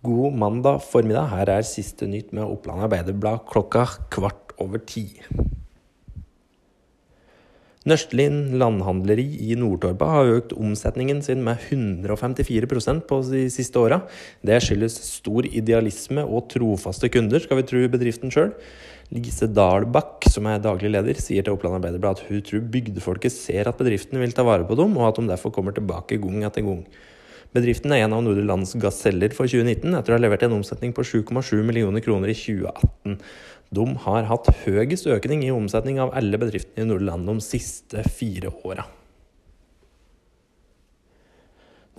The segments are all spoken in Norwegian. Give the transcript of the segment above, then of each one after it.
God mandag formiddag. Her er siste nytt med Oppland Arbeiderblad klokka kvart over ti. Nøstlin landhandleri i Nordtorpa har økt omsetningen sin med 154% på de siste åra. Det skyldes stor idealisme og trofaste kunder, skal vi tro bedriften sjøl. Lise Dahlbakk, som er daglig leder, sier til Oppland Arbeiderblad at hun tror bygdefolket ser at bedriften vil ta vare på dem, og at de derfor kommer tilbake gang etter gang. Bedriften er en av Nordre Lands gaseller for 2019, etter å ha levert en omsetning på 7,7 millioner kroner i 2018. De har hatt høyest økning i omsetning av alle bedriftene i Nordre Land de siste fire åra.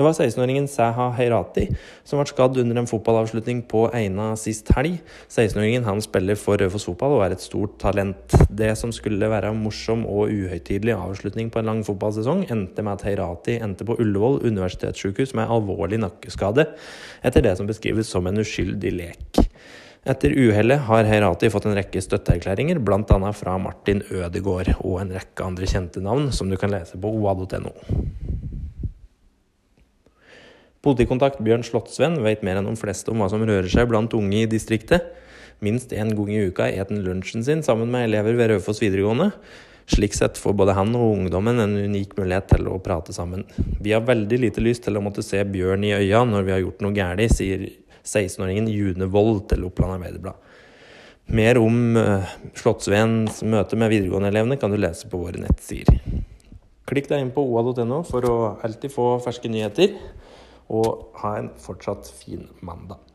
Det var 16-åringen Seha Heirati som ble skadd under en fotballavslutning på Eina sist helg. 16-åringen han spiller for Raufoss Fotball og er et stort talent. Det som skulle være en morsom og uhøytidelig avslutning på en lang fotballsesong, endte med at Heirati endte på Ullevål universitetssykehus med alvorlig nakkeskade, etter det som beskrives som en uskyldig lek. Etter uhellet har Heirati fått en rekke støtteerklæringer, bl.a. fra Martin Ødegaard og en rekke andre kjente navn, som du kan lese på oa.no. Politikontakt Bjørn Slottsvenn vet mer enn de fleste om hva som rører seg blant unge i distriktet. Minst én gang i uka et han lunsjen sin sammen med elever ved Raufoss videregående. Slik sett får både han og ungdommen en unik mulighet til å prate sammen. Vi har veldig lite lyst til å måtte se Bjørn i øya når vi har gjort noe galt, sier 16-åringen June Wold til Oppland Arbeiderblad. Mer om uh, Slottsvens møte med videregående-elevene kan du lese på våre nettsider. Klikk deg inn på oa.no for å alltid få ferske nyheter og ha en fortsatt fin mandag.